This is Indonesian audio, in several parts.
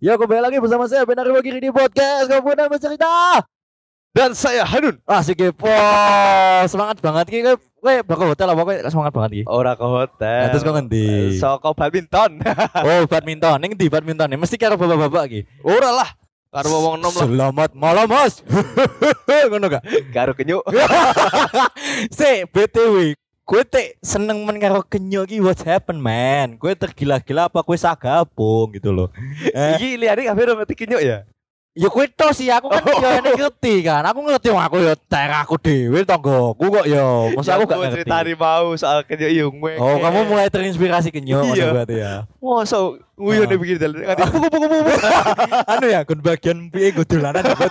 Ya kembali lagi bersama saya Benar Bagiri di podcast Kemudian bercerita Dan saya Hanun. Asik kepo Semangat banget ki Kowe bakal hotel apa kowe semangat banget ki Ora ke hotel. Nah, terus kok ngendi? Soko badminton. Oh badminton Ning di badminton Mesti karo bapak-bapak ki Ora lah. Karo wong nom lah. Selamat malam mas Ngono gak Karo kenyuk. Si BTW Gue te seneng men karo kenyo ki what happen man Gue tergila-gila apa gue sagabung gitu loh Iki liane kabeh ngerti kenyuk ya. Ya kowe tos sih aku kan Oh. ya ini ngerti kan. Aku ngerti wong aku ya ter aku dhewe tanggoku kok ya. Masa aku gak ngerti. ceritani mau soal kenyuk iyo ngwe. Oh, kamu mulai terinspirasi kenyo maksud Iya. berarti ya. Masa nguyone begini dalan. Nganti puku puku puku. anu ya, kon bagian piye go dolanan. ya.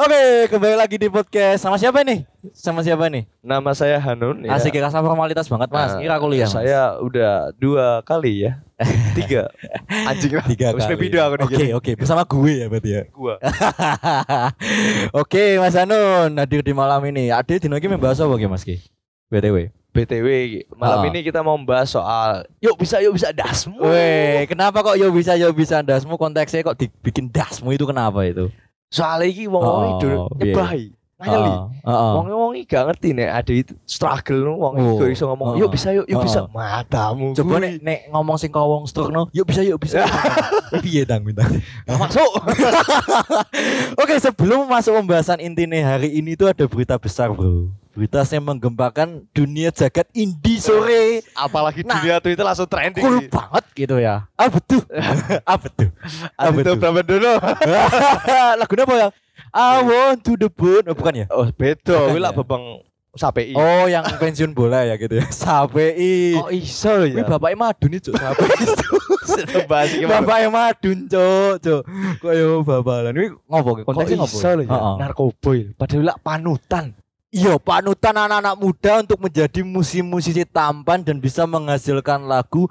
Oke, kembali lagi di podcast. Sama siapa nih? Sama siapa nih? Nama saya Hanun ya. Asik rasa formalitas banget, Mas. Ah, Kira aku lihat. Mas. Saya udah dua kali ya. Tiga. Anjing lah. tiga Wis kali. video aku nih. Oke, oke, bersama gue ya berarti ya. Gua. Oke, Mas Anun hadir di malam ini. Ade dino iki membahas apa Mas Ki? BTW. BTW malam Ah. ini kita mau membahas soal yuk bisa yuk bisa dasmu. Weh, kenapa kok yo bisa yo bisa dasmu konteksnya kok dibikin dasmu itu kenapa itu? Soalnya iki wong Oh, wong itu piye? nyebahi. Ngayali. Heeh. Wong wong iki gak ngerti nek ada itu struggle nu wong iki Oh. iso ngomong Oh. yuk bisa yuk yuk Oh. bisa matamu. Coba nek nek ngomong sing kau wong stroke no, yuk bisa yuk bisa. Piye dang minta. masuk. Oke, sebelum masuk pembahasan intinya hari ini tuh ada berita besar, Bro. Berita yang menggemparkan dunia jagat indie sore. Apalagi Nah, dunia Twitter langsung trending. Cool banget gitu ya. Ah betul. ah betul. Ah betul. berapa dulu? Lagunya apa yang I want to the moon. Oh, bukan ya? Oh, beda. Kuwi lah ya? bebang SAPI. Oh, yang pensiun bola ya gitu ya. Sapi. Oh, iso Wih, ya. bapaknya madun itu, mau. bapaknya madun, cok, cok. Kok yo babalan. Ini ngopo ki? Konteksnya ngopo? iso ya. Narkoba ya. Padahal lah panutan. Iya, panutan anak-anak muda untuk menjadi musisi-musisi tampan dan bisa menghasilkan lagu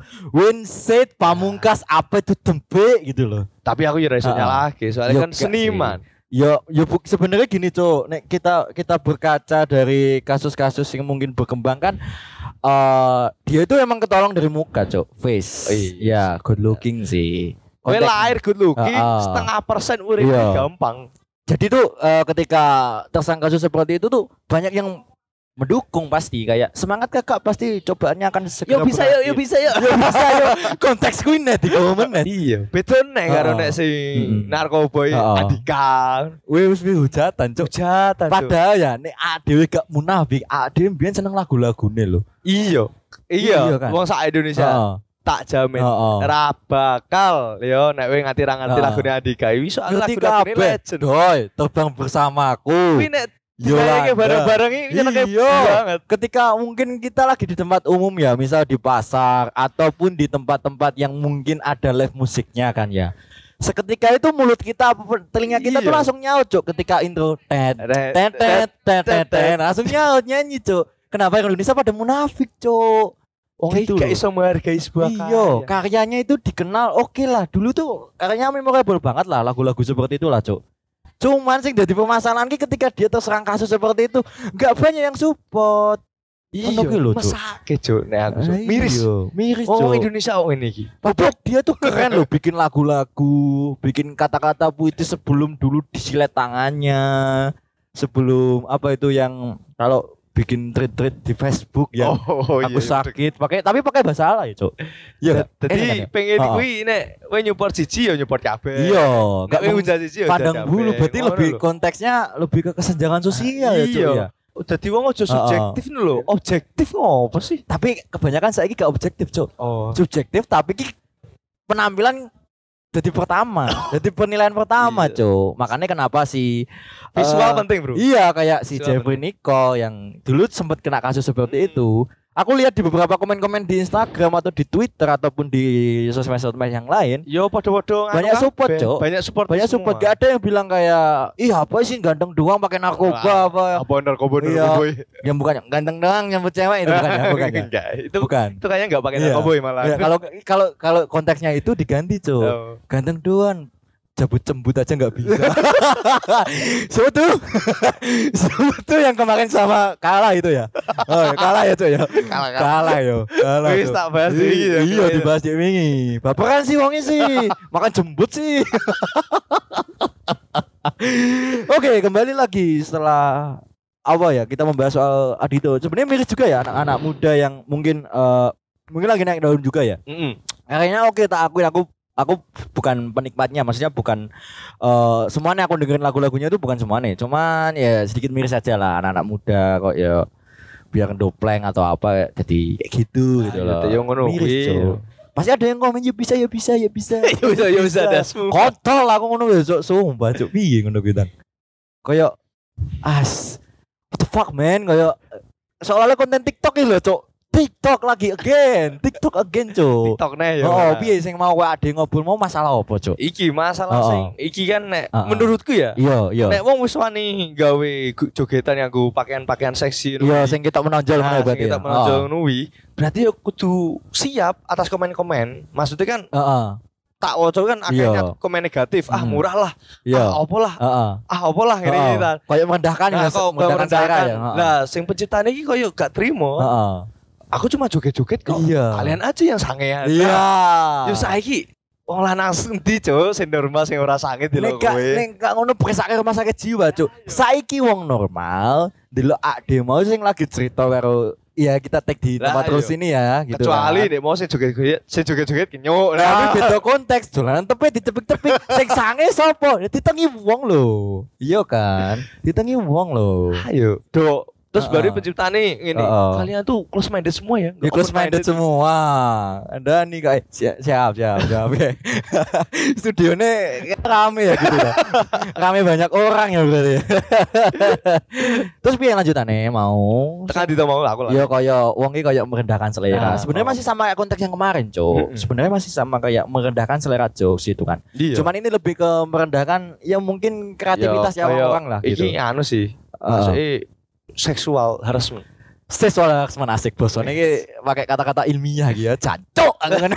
Said Pamungkas apa itu tempe gitu loh. Tapi aku ya ora iso Heeh. nyalahke, soalnya Yo, kan seniman. Ya, ya sebenarnya gini cok, nek kita kita berkaca dari kasus-kasus yang mungkin berkembang kan, eh dia itu emang ketolong dari muka cok, face, Oh, iya. ya good looking sih. Konteks- lahir good looking, Heeh. setengah persen urip Iya. gampang. Jadi tuh eh, ketika tersangka kasus seperti itu tuh banyak yang mendukung pasti kayak semangat kakak pasti cobaannya akan segera Yo bisa yo, yo bisa yo. Yo bisa yo. Konteks kuwi net di komen net. Iya, nek karo nek sing Mm-mm. narkoba. Wih wis wis hujatan cok. Hujatan. Cuk. Padahal ya nek adewe gak munafik, adewe mbiyen seneng lagu-lagune lho. Iya. Iya, Iya kan? wong sak Indonesia. Tak jamin Heeh. ra bakal yo nek kowe nganti ra ngerti Heeh. lagune Andika iki Ngerti lagu-lagune kabeh. legend. Doi, terbang bersamaku. Kuwi nek ditayangke bareng-bareng iki nyenengke Iya. banget. ketika mungkin kita lagi di tempat umum ya, misal di pasar ataupun di tempat-tempat yang mungkin ada live musiknya kan ya. Seketika itu mulut kita, telinga kita tuh Iya. langsung nyaut cok ketika intro tet tet tet tet tet tet langsung nyaut nyanyi cok. Kenapa Indonesia pada munafik cok? Wong Gitu loh. iso menghargai sebuah Iya, karya. karyanya itu dikenal oke lah. Dulu tuh karyanya memorable banget lah lagu-lagu seperti itulah, Cuk. Cuman sih jadi permasalahan ki ketika dia terserang kasus seperti itu, nggak banyak yang support. Iya, lho, mesake Cuk nek aku. Ah, miris. iya, miris, Oh. Indonesia oh ini iki. Padahal dia tuh keren loh bikin lagu-lagu, bikin kata-kata puitis sebelum dulu disilet tangannya. Sebelum apa itu yang kalau bikin tweet-tweet di Facebook ya. Oh, aku sakit pakai tapi pakai bahasa Allah ya, Cuk. Iya. Jadi ya? pengen Heeh. kuwi nek kowe nyupport siji ya nyupport kabeh. Iya, Nek enggak kowe hujat siji ya kabeh. bulu berarti lebih lho. konteksnya lebih ke kesenjangan sosial ya, Cuk, Iya. ya. Oh, Dadi wong aja subjektif nih lho. Objektif ngopo sih? Tapi kebanyakan saya gak objektif, Cuk. Oh. Subjektif tapi ki penampilan jadi pertama, jadi penilaian pertama, Iya. Cuk. Makanya kenapa sih Visual eh, penting, Bro. Iya kayak si Visual Jeffrey Nicole yang dulu sempat kena kasus seperti Hmm. itu. Aku lihat di beberapa komen-komen di Instagram atau di Twitter ataupun di sosmed-sosmed yang lain, Yo anu Banyak support. Cuk. Banyak support. banyak support gak ada yang bilang kayak, ih apa sih ganteng doang pakai narkoba apa? Apa narkoba Iya. narkoba? Yang bukan ganteng doang nyambut cewek itu bukan ya, bukan ya. Enggak, itu Bukan. itu kayaknya enggak pakai Iya. narkoba malah. Ya, kalau kalau kalau konteksnya itu diganti, Cuk. Oh. Ganteng doang cabut cembut aja nggak bisa. Siapa tuh? Siapa tuh yang kemarin sama kalah itu ya? Oh, ya, kalah ya, Cok ya. Kalah, kalah. Kalah yo. Kalah. Wis Cok. tak bahas iki ya. Iya, dibahas di wingi. Baperan sih wongnya sih. Makan jembut sih. Oke, kembali lagi setelah apa ya kita membahas soal Adito. Sebenarnya miris juga ya anak-anak muda yang mungkin eh, mungkin lagi naik daun juga ya. Mm-mm. Akhirnya oke tak akuin aku aku bukan penikmatnya, maksudnya bukan eh semuanya aku dengerin lagu-lagunya itu bukan semuanya. Cuman ya sedikit miris aja lah anak-anak muda kok ya biar dopleng atau apa jadi kayak gitu gitu Ah, loh. iya, ngono Miris. Cok. Pasti ada yang komen ya bisa ya bisa ya bisa. Ya bisa, ya bisa, dasmu. Kontol aku ngono ya cok sumpah cok piye ngono Tan. Kayak as what the fuck man kayak soalnya konten TikTok ini loh cok. TikTok lagi again, TikTok again cok. TikTok nih ya. Oh, piye sing mau wae ade ngobrol mau masalah apa, Cuk? Iki masalah Oh, sing oh. iki kan nek Oh, oh. menurutku ya. Iya, iya. Nek wong wis wani gawe jogetan yang gue pakaian-pakaian seksi Iya, sing kita menonjol Nah, ngono sing berarti. kita ya? menonjol Heeh. ngono wi, berarti ya kudu siap atas komen-komen. Maksudnya kan Heeh. tak waca kan akhirnya Iya. komen negatif. Ah Hmm. murah lah. Iya. Ah apa lah. Heeh. Ah apa lah iki ta. Kayak merendahkan Nah, ya, kok merendahkan selera merendahkan. ya. Heeh. Lah, sing penciptane iki koyo gak trimo. Heeh. Aku cuma joget-joget kok. Iya. Kalian aja yang sangean. Iya. Yo saiki wong lanang endi, Cuk, sing normal sing ora di Nek gak kowe. nek gak ngono presake rumah sakit jiwa, Cuk. Saiki wong normal delok ade mau sing lagi cerita karo Iya kita tag di tempat terus ini ya gitu Kecuali nek mau sing joget-joget, sing joget-joget kenyuk. Nah, tapi beda konteks dolanan tepe ditepik-tepik sing sange sapa? Ya ditengi wong lho. Iya kan? Ditengi wong lho. ayo, Dok. Terus Heeh. baru penciptane ini. Heeh. Kalian tuh close minded semua ya? Ya Nggak close open-minded. minded semua. Ada nih kayak siap siap siap. siap. Oke. Studionya rame ya gitu ya. Rame banyak orang ya berarti. Terus piye lanjutannya mau? Tekan di mau aku lah. Ya kayak wong iki kayak merendahkan selera. Ah, Sebenarnya oh. masih sama kayak konteks yang kemarin, Cok. Mm-mm. Sebenarnya masih sama kayak merendahkan selera jokes itu kan. Iya. Cuman ini lebih ke merendahkan ya mungkin kreativitas ya orang lah gitu. Iki anu sih. Maksudnya seksual harassment. Seksual harassment asik bos. Soalnya ini pakai kata-kata ilmiah gitu ya. Cancok kan.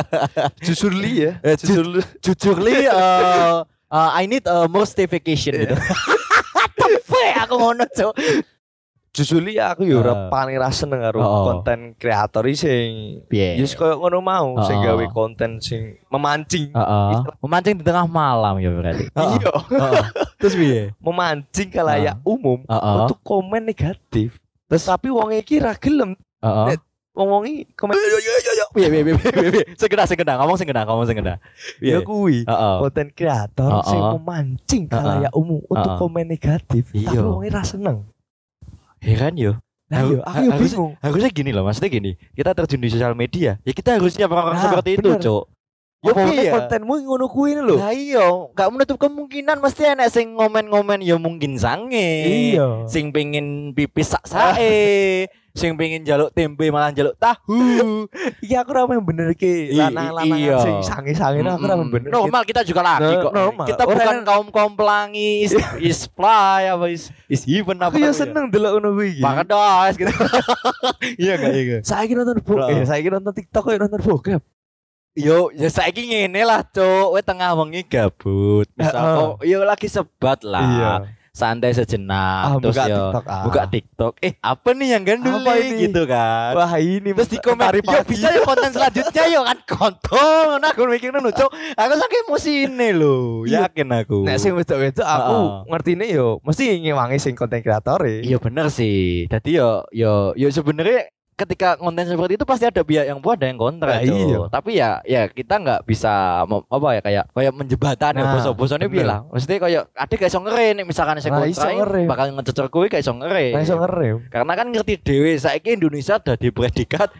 Jujur li ya. Eh, Jujur li. Jujur li eh, eh, I need a more staycation gitu. Tepe aku ngono, Cok. Jujur li aku ya ora Ah. paling ra seneng karo Oh. konten kreator iki sing Piye? Yes koyo ngono mau sing Oh. gawe konten sing memancing. Heeh. Memancing di tengah malam ya berarti. Heeh. Iya, Heeh. Terus piye? memancing kalayak umum Heeh. untuk komen negatif. Terus tapi wong iki ra gelem. Heeh. Nek Wong iki komen Piye piye piye piye piye. Segera segera ngomong segera ngomong segera. ya kuwi. Konten kreator sing memancing kalayak umum untuk komen negatif. Iya. Tapi wong ra seneng. Heran yo. Lah Aku- yo aku harus- bingung. Harusnya gini loh, maksudnya gini. Kita terjun di sosial media, ya kita harusnya orang-orang Nah, seperti itu, bener. Cok. Ya Apa piye ya? kontenmu ngono kuwi lho. Lah iya, gak menutup kemungkinan mesti enek sing ngomen-ngomen ya mungkin sange. Iya. Sing pengen pipis sak sae, sing pengen jaluk tempe malah jaluk tahu. Iki aku ra main bener ki lanang-lanang iya. sing sange-sange aku ra main Mm-mm. bener. Normal kita juga lagi No- kok. normal. Kita Orang bukan kan- kaum kaum pelangi, is, is fly apa is is even apa. Aku ya namanya. seneng delok ngono kuwi iki. Pakedos gitu. Iya gak iya? Saiki nonton bokep, eh, saiki nonton TikTok kok nonton bokep. Yo, ya saiki ngene lah, Cuk. Tengah wengi gabut. Misal Heeh. kok yo lagi sebat lah. Santai sejenak. Ah, terus buka yo TikTok. Ah. buka TikTok. Eh, apa nih yang gandul Apa ini? gitu kan. Wah, ini Terus di komen, yo bisa ya konten selanjutnya yo kan kontol. Nah, aku mikir ngono, Cuk. Aku saking emosi ini lho. Iya. Yakin aku. Nek sing wedok-wedok aku Heeh. ngertine yo mesti ngewangi sing konten kreator e. Iya bener sih. Jadi yo yo yo sebenarnya ketika konten seperti itu pasti ada pihak yang pro ada yang kontra Nah, iya. Tapi ya ya kita nggak bisa apa ya kayak kayak menjebatan ya Nah, bosok-bosoknya piye bener. lah. Maksudnya kayak ada kayak iso ngeren nek misalkan saya Nah, kontra bakal ngececer kowe kayak iso ngeren. Nah, iso ngerem. Karena kan ngerti dhewe saiki Indonesia ada di predikat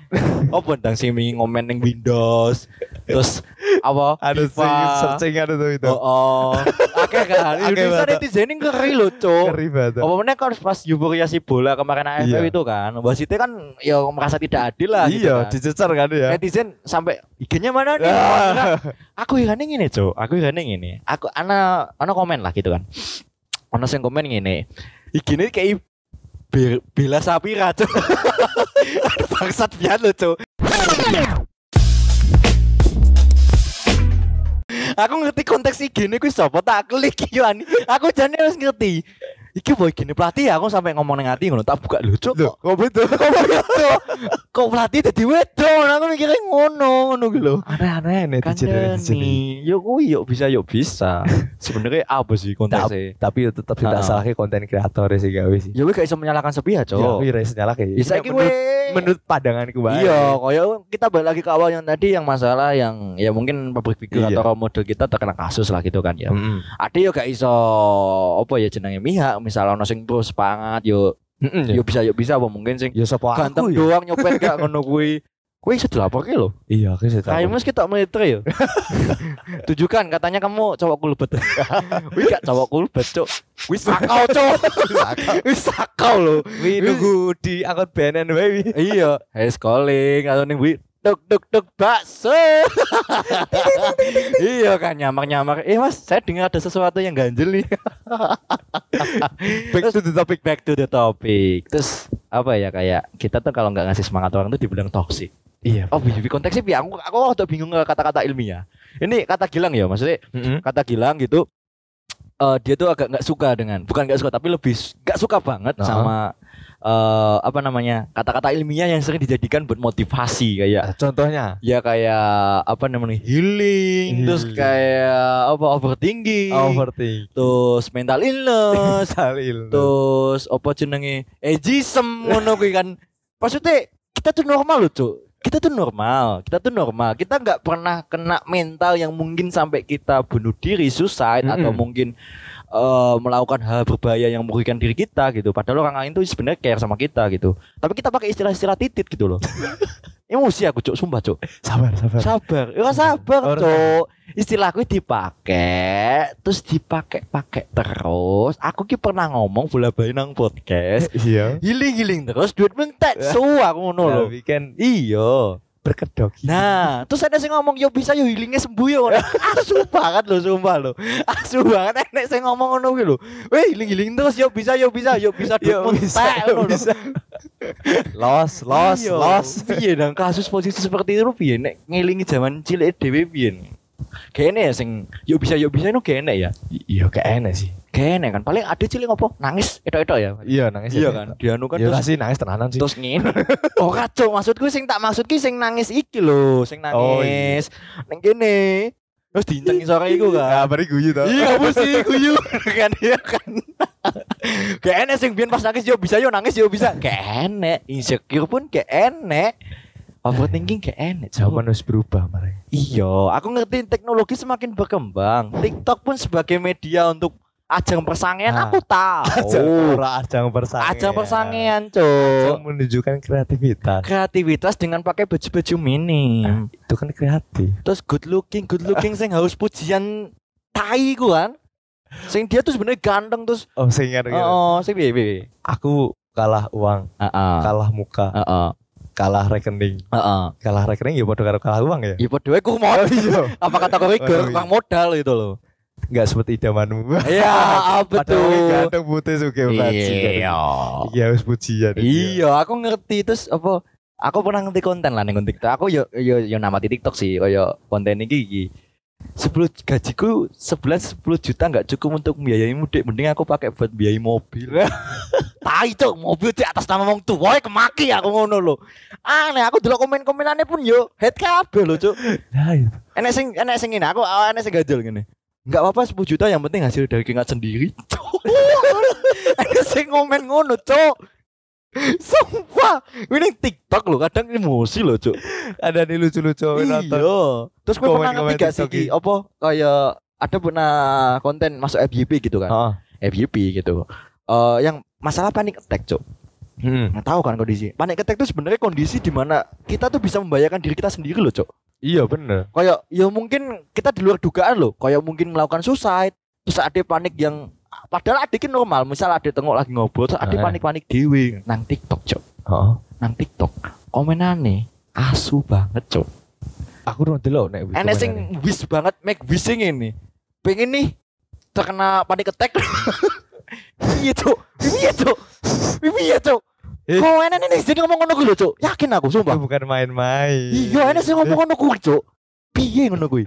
apa ndang sing wingi ngomen ning Windows. Terus apa? Ada sing searching ada tuh itu. Oh, oh. Oke kan. Indonesia netizen ini ngeri loh, Cuk. Ngeri banget. Apa meneh kan pas euforia si bola kemarin AFF Iya. itu kan, wasitnya kan ya merasa tidak adil lah gitu Iya, kan. dicecer kan ya. Netizen sampai IG-nya mana nih? Ah. aku yang ngene, Cuk. Aku yang ngene. Aku ana ana komen lah gitu kan. Ana sing komen ngene. IG-ne kayak be- bela Sapira, Cuk. Aduh, Bangsat pian lo, Cuk. Aku ngerti konteks iki ini kuwi sapa tak klik yo. Aku jane wis ngerti. Iki boy gini pelatih ya aku sampai ngomong ati ngono tak buka lucu kok. kok betul Kok begitu? Kok pelatih dadi wedok? Aku mikirnya ngono ngono gitu aneh-aneh nih nih, yuk kuwi yuk bisa yuk bisa. Sebenarnya apa sih konteksnya? tapi tetap tidak salah konten kreator sih gawe sih Ya gue gak bisa menyalahkan sepihak, ya Cok. nyala kayak Bisa Ini iki menurut, we. Menurut pandanganku bae Iya, kayak kita balik lagi ke awal yang tadi yang masalah yang ya mungkin public figure Iya. atau role model kita terkena kasus lah gitu kan ya. Mm-mm. Ade yo gak iso apa ya jenenge mihak, misalnya ono sing terus semangat yo Mm-mm, yo bisa yo bisa apa mungkin sing ya sapa ganteng aku ya doang nyopet gak ngono kuwi. Kuwi iso dilaporke lho. iya aku sih tahu Kayaknya kita militer ya. Tujukan katanya kamu cowok kulbet. Wih gak cowok kulbet, Cok. Wih sakau, Cok. Wih sakau lho. Wih nunggu di angkot BNN baby iya, hey calling atau ning wi duk duk duk bakso. iya kan nyamar-nyamar. Eh Mas, saya dengar ada sesuatu yang ganjel nih. back to the topic, back to the topic. Terus apa ya kayak kita tuh kalau nggak ngasih semangat orang tuh dibilang toksik. Iya Oh, di konteksnya bi aku aku waktu bingung kata-kata ilmiah. Ini kata Gilang ya, maksudnya Mm-mm. kata Gilang gitu eh dia tuh agak nggak suka dengan bukan nggak suka tapi lebih nggak suka banget Nah. sama eh apa namanya kata-kata ilmiah yang sering dijadikan buat motivasi kayak Ah, contohnya ya kayak apa namanya healing, terus Healing. kayak apa overthinking overthink terus mental illness salil terus apa jenenge ageism ngono kan maksudnya kita tuh normal loh cuk kita tuh normal kita tuh normal. Kita nggak pernah kena mental yang mungkin sampai kita bunuh diri suicide atau Mm-mm. mungkin eh, melakukan hal berbahaya yang merugikan diri kita gitu. Padahal orang lain tuh sebenarnya care sama kita gitu. Tapi kita pakai istilah-istilah titit gitu loh emosi aku cuk. Sumpah cuk. Sabar sabar. Sabar. Ya sabar. cuk. istilahku dipakai terus dipakai pakai terus. Aku ki pernah ngomong bola bali nang podcast. Iya. Giling giling terus duit mentek su aku ngono lho. Kan iya berkedok. Nah terus ada sing ngomong yo bisa yo healingnya sembuh yo. Asu banget lho sumpah lho asu banget enek sing ngomong ngono kuwi lho weh healing healing terus yo bisa yo bisa yo bisa Yo bisa, yo bisa. los los Iya, los. Piye dong kasus posisi seperti itu piye? Nek ngelingi zaman cilik dhewe piye. Kene ya sing yuk bisa yuk bisa itu kene ya. iya kayak enak sih Kene kan paling ada cilik ngopo nangis etok-etok ya. iya nangis Iya kan. Dianu kan Iya terus kasih nangis tenanan sih terus ngene. Oh kacau maksudku sing tak maksud ki sing nangis iki lho, sing Oh, nangis. Neng kene. Terus diincengi sore iku kan. bari guyu tau Iya sih guyu kan iya kan. Kayak enek sing biyen pas nangis yo bisa yo nangis yo bisa. Kayak enek insecure pun kayak enek. Overthinking kayak enek. Cuk. Jawaban harus berubah mereka Iya, aku ngerti teknologi semakin berkembang. TikTok pun sebagai media untuk ajang persangian Ah. aku tahu. ora ajang persaingan Ajang persangian, Ajang menunjukkan kreativitas Kreativitas dengan pakai baju-baju mini. itu kan kreatif Terus good looking, good looking sing haus pujian tai ku kan. Sing dia tuh sebenarnya ganteng terus oh sehingga Oh, sing piye piye. aku kalah uang Heeh. kalah muka Heeh. kalah rekening Heeh. kalah rekening ya karo kalah uang ya Ya padha wae ku mau. iya Apa kategori Oh, ger iya. kurang modal itu loh. Nggak seperti idamanmu. Iya, apa tuh? ganteng putih suka Iya. iya harus pujian Iya, aku ngerti. Terus apa aku pernah ngerti konten lah ning TikTok. Aku yo yo yo nama di TikTok sih kaya konten iki iki. 10 gajiku sebulan 10 juta nggak cukup untuk membiayai mudik mending aku pakai buat biayai mobil. Tai cok mobil di atas nama wong tua kemaki aku ngono lho. Aneh aku delok komen-komenannya pun yo head kabeh lho cok nah itu enek sing enek sing ngene aku enek sing gajul ngene Enggak apa-apa 10 juta yang penting hasil dari keringat sendiri. Ada sing ngomen ngono, Cok. Sumpah, ini TikTok loh, kadang emosi loh, Cok. ada nih lucu-lucu nonton Iya. Terus gue pernah ngerti gak sih apa kayak ada pernah konten masuk FYP gitu kan. oh FYP gitu. Eh yang masalah panic attack, Cok. hmm. Nggak tahu kan kondisi. Panic attack itu sebenarnya kondisi di mana kita tuh bisa membahayakan diri kita sendiri loh, Cok. Iya bener. Kayak ya mungkin kita di luar dugaan loh. Kayak mungkin melakukan suicide terus ada panik yang padahal adik normal. Misal ada tengok lagi ngobrol terus ada Eh. panik-panik dewi nang TikTok cok. Nang TikTok. Komenane asu banget cok. Aku udah dulu nek enek sing wish banget make wishing ini. Pengen nih terkena panik attack. Iya cok? Iya cok? Iya cok Eh. kok enek nih jadi ngomong ngono gue cok yakin aku itu sumpah bukan main-main iya enek sing ngomong ngono gue cok piye ngono gue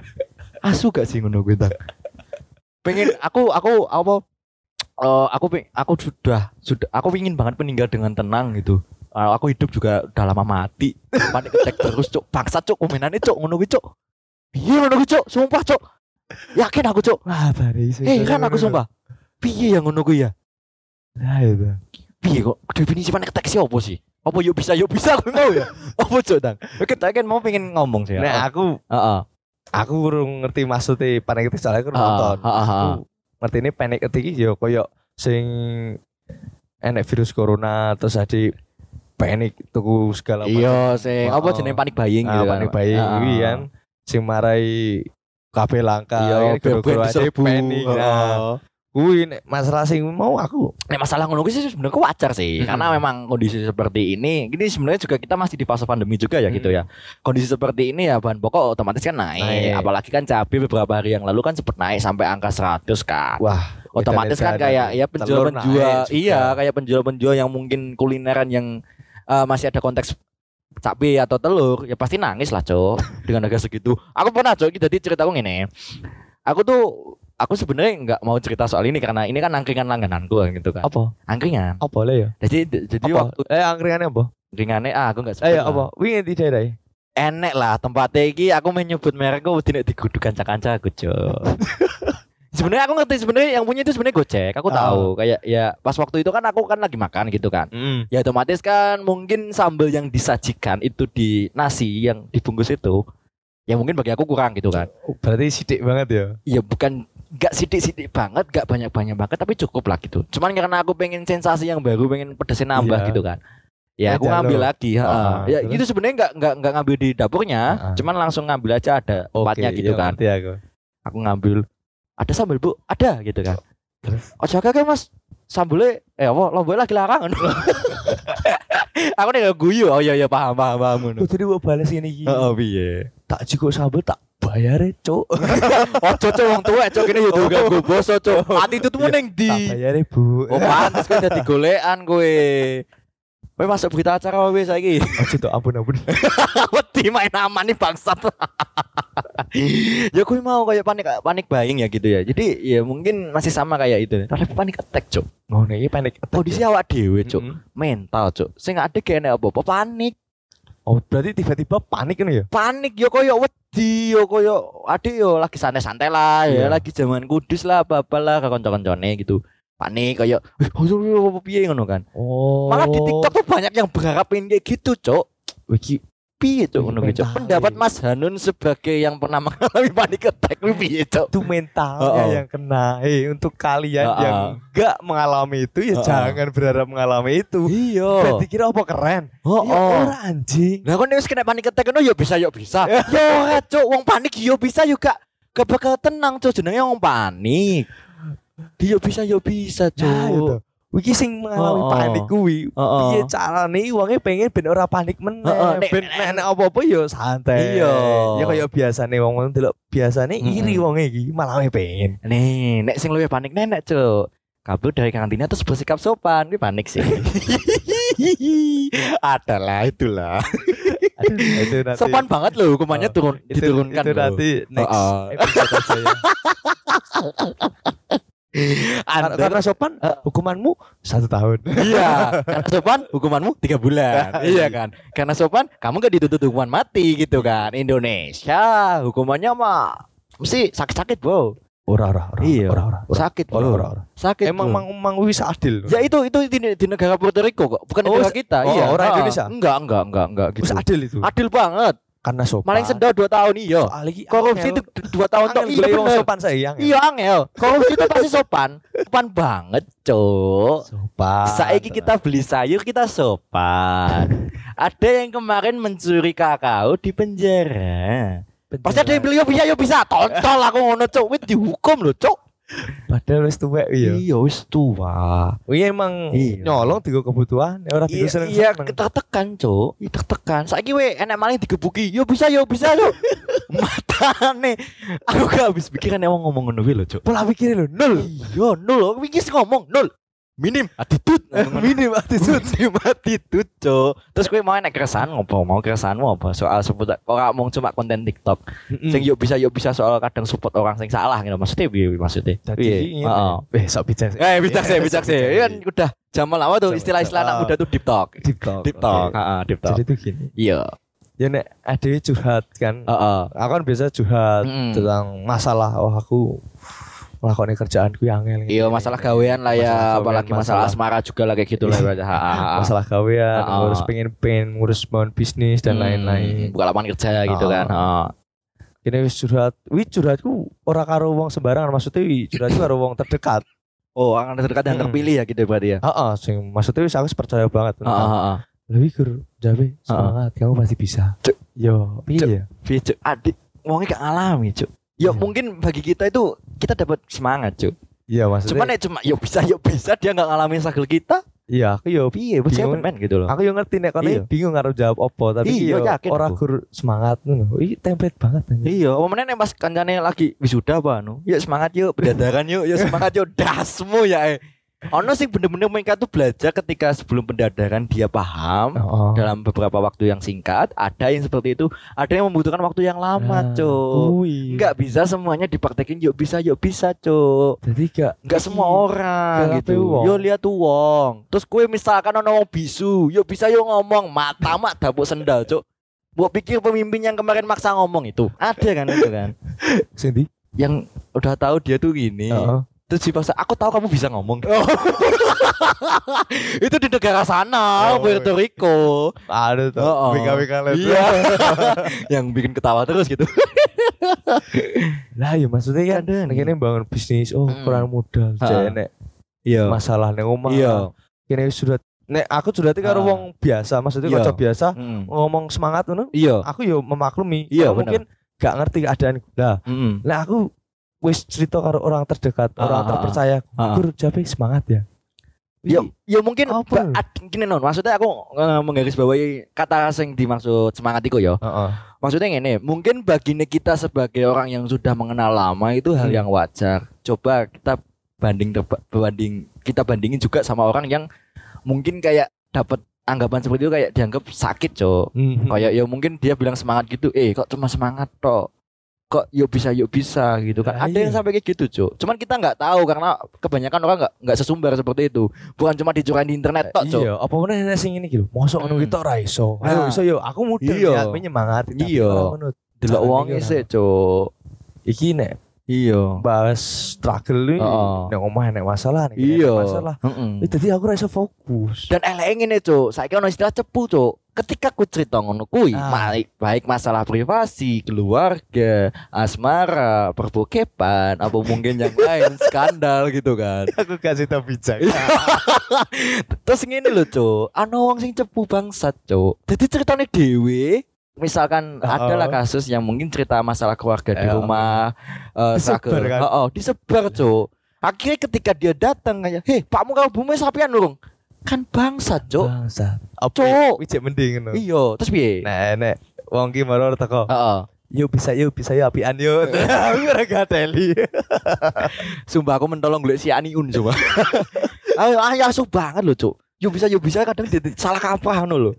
Asu gak sih ngono kuwi tang. Pengen aku aku apa eh, aku aku sudah sudah aku ingin banget meninggal dengan tenang gitu. Eh, aku hidup juga udah lama mati. Panik attack terus cuk. Bangsat cuk komenannya cuk ngono kuwi cuk. Piye ngono kuwi cuk? Sumpah cuk. Yakin aku cuk. Wah, sih. Eh kan aku sumpah. Piye yang ngono kuwi ya? Nah, itu. Piye kok definisi panik attack sih apa sih? Apa yuk bisa yuk bisa aku mau ya? Apa cuk tang? Oke, tak kan mau pengen ngomong sih. Nah, aku Heeh. aku kurang ngerti maksudnya panic attack soalnya aku nonton. Aku ngerti ini panic attack yo koyo sing enek virus corona terus jadi panik tuku segala Iya, sing Oh, apa oh. jenenge panik buying Ah, gitu kan. panik buying kuwi ah. kan sing marai kabeh langka Iya, ya, ade diserbu. panik. Kuwi nek masalah sing mau aku Nek masalah ngono kuwi sih sebenarnya wajar sih, Mm-mm. karena memang kondisi seperti ini, ini sebenarnya juga kita masih di fase pandemi juga ya gitu ya. Kondisi seperti ini ya bahan pokok otomatis kan naik, Naik. apalagi kan cabai beberapa hari yang lalu kan sempat naik sampai angka 100 kan. wah otomatis kan kayak ya penjual-penjual iya kayak penjual-penjual yang mungkin kulineran yang eh, masih ada konteks cabai atau telur ya pasti nangis lah cok dengan harga segitu aku pernah cok jadi ceritaku gini aku tuh aku sebenarnya nggak mau cerita soal ini karena ini kan angkringan langgananku gitu kan. Apa? Angkringan. Apa boleh ya? Jadi jadi apa? waktu eh angkringannya apa? Angkringannya ah aku nggak sebut eh lah. apa? Wingi di daerah enek lah tempatnya iki aku menyebut merekku tidak diguduk kanca-kanca aku cok sebenarnya aku ngerti sebenarnya yang punya itu sebenarnya gojek aku Ah. tahu. Kayak ya pas waktu itu kan aku kan lagi makan gitu kan. Mm. ya otomatis kan mungkin sambal yang disajikan itu di nasi yang dibungkus itu ya mungkin bagi aku kurang gitu kan. Oh, berarti sidik banget ya? Ya bukan gak sidik-sidik banget gak banyak-banyak banget tapi cukup lah gitu cuman karena aku pengen sensasi yang baru pengen pedesnya nambah Iya. gitu kan ya aku Wajar ngambil lagi ha. Ah, ya terus? itu sebenarnya nggak nggak nggak ngambil di dapurnya Ah. cuman langsung ngambil aja ada tempatnya gitu iya, kan aku. aku ngambil ada sambal bu ada gitu kan Terus? ojo kakek mas sambelnya eh apa lombok lagi larangan aku nih guyu oh iya iya paham paham paham. Oh, jadi mau balas ini. Heeh piye tak cukup sambel tak bayar ya cuk. Ojo cok wong tuwa cok kene yo gak gue boso cok ati itu tuh ning tak di bayar ya bu. Oh pantes kowe dadi golekan kowe. Kowe masuk berita acara wae saiki? Aja tuh ampun ampun. Wedi main aman nih bangsat. Ya gue mau kayak panik panik buying ya gitu ya. Jadi ya mungkin masih sama kayak itu. Tapi panik attack cok oh nih panik kondisi awak dewe cok mental cok sing ada kene apa-apa panik? Oh berarti tiba-tiba panik kan ya? Panik yo koyo wedi yo koyo adik yo lagi santai-santai lah ya Iya. lagi zaman kudus lah apa lah kanca-kancane gitu. Panik koyo "Eh, apa piye ngono kan. Oh. Malah di TikTok tuh banyak yang berharap pengen kayak gitu cok. Wiki piye cok Wih, ngono kuwi, pendapat ya. Mas Hanun sebagai yang pernah mengalami panik attack kuwi piye cok itu mentalnya Oh, oh. yang kena eh untuk kalian Oh, oh. yang enggak mengalami itu ya Oh, oh. jangan berharap mengalami itu iya berarti kira apa keren oh, ya oh. ora anjing Lah kon wis kena panik attack ngono yo bisa yo bisa. yo ora cuk wong panik yo bisa yo gak bakal tenang cuk jenenge wong panik. Dia bisa yo bisa ya itu cuk. Wiki sing mengalami Oh, oh. panik kuwi Heeh. piye carane wonge pengen ben ora panik meneh Heeh, nek- ben nek- apa-apa ya santai Iya. ya kaya biasane wong wong delok biasane Mm-mm. iri wonge iki malah pengen Nih, nek sing luwih panik nenek cuk. Kabur dari kantina terus bersikap sopan, kuwi panik sih. Adalah itulah. Itu nanti Sopan banget loh hukumannya Oh, turun itu, diturunkan itu loh. nanti next Heeh. episode aja ya Karena, Anda karena sopan Eh. hukumanmu satu tahun Iya, karena sopan hukumanmu tiga bulan. iya kan? Karena sopan kamu gak dituntut hukuman mati gitu kan. Indonesia hukumannya mah mesti sakit-sakit, Bro. ora ora ora Iya. ora ora Sakit, ora Bro. ora ora Sakit. emang bro. mang mang wis adil Ya itu itu di, di negara Puerto Rico kok, bukan Oh, negara kita. oh, iya. orang Ah, Indonesia? Enggak, enggak, enggak, enggak wis gitu. adil itu Adil banget. Karena sopan Maling sedot dua tahun iya. Korupsi itu dua tahun tok. Iya bener. sopan sayang Iya angel. Korupsi itu pasti sopan. Sopan banget, Cuk. sopan Saiki kita beli sayur kita sopan. ada yang kemarin mencuri kakao di penjara. Pasti ada yang beli yo bisa yo bisa. Tontol aku ngono cuk, wis dihukum loh cuk. Padahal wis tuwek iya Iya wis tua. Iya emang Iya. nyolong tiga kebutuhan ora tiga Iya, seneng iya tertekan cuk, Iya, tertekan. Saiki we enak maling digebuki. Yo bisa yo bisa yo. Matane. Aku gak habis pikiran emang ngomong ngono kuwi lho cuk. pola pikir lo nol Iya nol. Aku wis ngomong nol. Minim attitude Minim attitude. minim attitude cok terus gue mau nek keresahan ngopo mau keresahanmu apa soal seputar orang mau cuma konten TikTok sing yuk bisa yuk bisa soal kadang support orang sing salah gitu maksudnya piye maksudnya Jadi. Heeh. Eh, sok bijak. Eh, bijak sih, bijak sih. Ini kan udah zaman lama tuh istilah-istilah anak muda tuh deep talk. Deep talk. Deep talk, Oke. heeh, deep talk. Jadi tuh gini. Iya. Ya nek ada curhat kan. Heeh. Aku kan biasa curhat tentang masalah oh aku melakukan kerjaanku yang angel. Iya, masalah gawean lah ya, Masalah apalagi masalah masalah- asmara juga lah kayak gitu lah ha. masalah gawean, ah. ngurus pengen pengen ngurus bangun bisnis dan Hmm, lain-lain. Buka lapangan kerja gitu kan. Heeh. Kini wis curhat, wi curhatku ora karo wong sembarangan maksudnya wi curhatku karo wong terdekat. Oh, akan terdekat yang Mm-mm. terpilih ya gitu berarti ya. Heeh, sing maksudnya wis aku percaya banget. Heeh, heeh. Lebih gur, jabe semangat, kamu pasti bisa. Cuk. Yo, iya. Piye, Cuk? Adik wongnya gak alami, Cuk. Ya Iya. mungkin bagi kita itu kita dapat semangat, Cuk. Iya maksudnya. Cuman ya cuma yuk bisa yuk bisa dia nggak ngalamin struggle kita. iya, aku yo Piye, buat Bingung. men gitu loh. Aku yang ngerti nek kono Iya. bingung karo jawab opo tapi Iya, yakin ora gur semangat ngono. Ih template banget. Iya, apa meneh pas kancane lagi wisuda apa anu. Yuk semangat yuk, pendadaran yuk, yuk semangat yuk, dasmu ya. Eh. Ono sih bener-bener mereka tuh belajar ketika sebelum pendadaran dia paham Oh. dalam beberapa waktu yang singkat. Ada yang seperti itu, ada yang membutuhkan waktu yang lama, Nah, Cuk. kuwi. Enggak bisa semuanya dipraktekin yuk bisa yuk bisa, Cuk. Jadi gak Enggak semua orang Gak gitu. Yo lihat tuh wong. Terus kue misalkan ono wong bisu, yuk bisa yuk ngomong, mata mak dapuk sendal, Cuk. Buat pikir pemimpin yang kemarin maksa ngomong itu. Ada kan itu kan. ndi? yang udah tahu dia tuh gini. Heeh. Terus dipaksa, aku tahu kamu bisa ngomong. itu di negara sana, Oh, Puerto Rico. Ada tuh. Oh, oh. Lihat. Iya. yang bikin ketawa terus gitu. Lah ya maksudnya kan Ada kene bangun bisnis oh Mm. kurang modal. Nek Iya. masalah ning omah. Iya. Kene sudah nek aku sudah karo Ha. wong biasa, maksudnya Iya. kanca biasa Mm. ngomong semangat ngono. Iya. Aku yo memaklumi. Iya, mungkin gak ngerti keadaan. Lah, Mm. lah aku wis cerita karo orang terdekat, Ah, orang ah, ah. terpercaya. Ah. Gur jabe semangat ya. Ya, ya mungkin gini non, maksudnya aku uh, menggarisbawahi kata yang dimaksud semangat itu ya. Heeh. Maksudnya ini, mungkin baginya kita sebagai orang yang sudah mengenal lama itu hal Hmm. yang wajar. Coba kita banding banding kita bandingin juga sama orang yang mungkin kayak dapat anggapan seperti itu kayak dianggap sakit, Cok. Mhm. Kayak ya mungkin dia bilang semangat gitu, eh kok cuma semangat toh. Kok yuk bisa yuk bisa gitu kan. Nah, Ada yang iya. sampai kayak gitu, Cok. Cuman kita nggak tahu karena kebanyakan orang nggak nggak sesumbar seperti itu. Bukan cuma dicurahin di internet tok, Cok. Iya, apa mana sing ini gitu. Mosok ngono Hmm. gitu ora iso. Ayo Nah. iso yo, aku mudah Iya. ya menyemangati. tapi Iya. Delok wong sih, Cok. Iki nek Iya. bahas struggle iki Heeh. nek omah nek masalah nek kene Iya. masalah. Heeh. Eh, Jadi aku ora iso fokus. Dan elek ngene, Cuk. Saiki ono istilah cepu, Cuk. Ketika ku cerita ngono kuwi, Ah. baik, baik masalah privasi, keluarga, asmara, perbokepan, apa mungkin yang lain, skandal gitu kan. aku kasih tau bijak. Terus ngene lho, Cuk. Ana wong sing cepu bangsat, Cuk. Jadi ceritane dhewe Misalkan Oh. adalah kasus yang mungkin cerita masalah keluarga di Eh, rumah, eh, Disebar, kan? Oh, oh, disebar, Cuk. Akhirnya ketika dia datang kayak, "Heh, Pakmu kalau bumi sapian durung?" Kan bangsat, Cuk. Bangsa. Cuk. Wis mending ngono. Iya, terus piye? Nah, nek wong ki maro teko. Heeh. Yuk bisa yuk bisa yuk apian yuk. Aku ora gateli. Sumpah aku mentolong golek si Aniun coba. ayo ayo asuh banget loh, Cuk. Yo bisa yo bisa kadang salah kaprah ngono lho.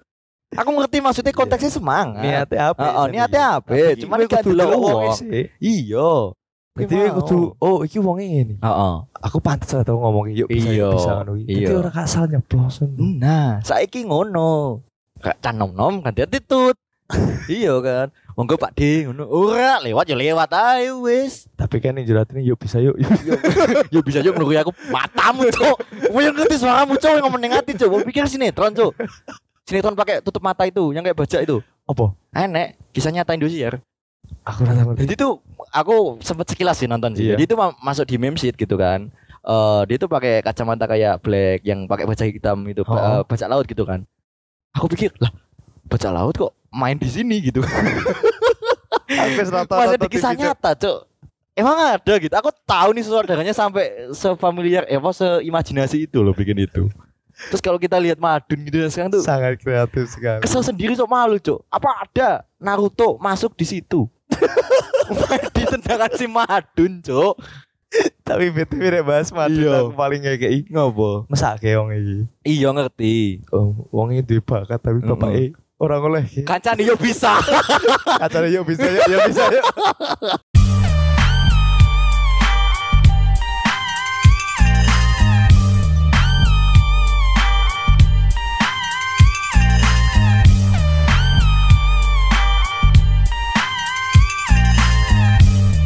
Aku ngerti maksudnya konteksnya semangat. Niate apa? Heeh, niatnya apa? Cuman gak kudu sih. Iya. Berarti kowe kudu oh iki wonge ngene. Heeh. Aku pantes lah tau ngomong yuk bisa Iya, yuk bisa ngono iki. Dadi iya. ora kasal nyeplos. Nah, saiki ngono. Kak can nom-nom kan dia titut. iya kan. Monggo Pak D ngono. Ora, lewat yo lewat ae wis. Tapi kan yang jerat ini yuk bisa yuk. Yo bisa yo nurui aku matamu, Cuk. Kowe ngerti suaramu, Cuk, ngomong ning ati, Cuk. Pikir sinetron, Cuk. Sinetron pakai tutup mata itu, yang kayak bajak itu. Apa? Enek, kisah nyata Indosiar. Aku ngerti. Jadi tuh aku sempet sekilas sih nonton sih. Iya. Jadi itu ma- masuk di meme sheet gitu kan. Eh dia tuh pakai kacamata kayak black yang pakai bajak hitam itu, Oh. eh, bajak laut gitu kan. Aku pikir, lah bajak laut kok main di sini gitu. Masih di kisah nyata, Cuk. Emang ada gitu. Aku tahu nih saudaranya sampai sefamiliar, eh apa seimajinasi itu loh bikin itu. Terus kalau kita lihat Madun gitu sekarang tuh sangat kreatif sekali. kesel sendiri sok malu, Cuk. Apa ada Naruto masuk di situ? Di tendangan si Madun, Cuk. Tapi BTW nek bahas Madrid Iya. aku paling ngekeki Ngopo? mesake wong iki. Iya ngerti. Oh, wong iki duwe bakat tapi Mm-mm. bapake ora oleh. Kancane yo bisa. Kacane yo bisa yo bisa yo.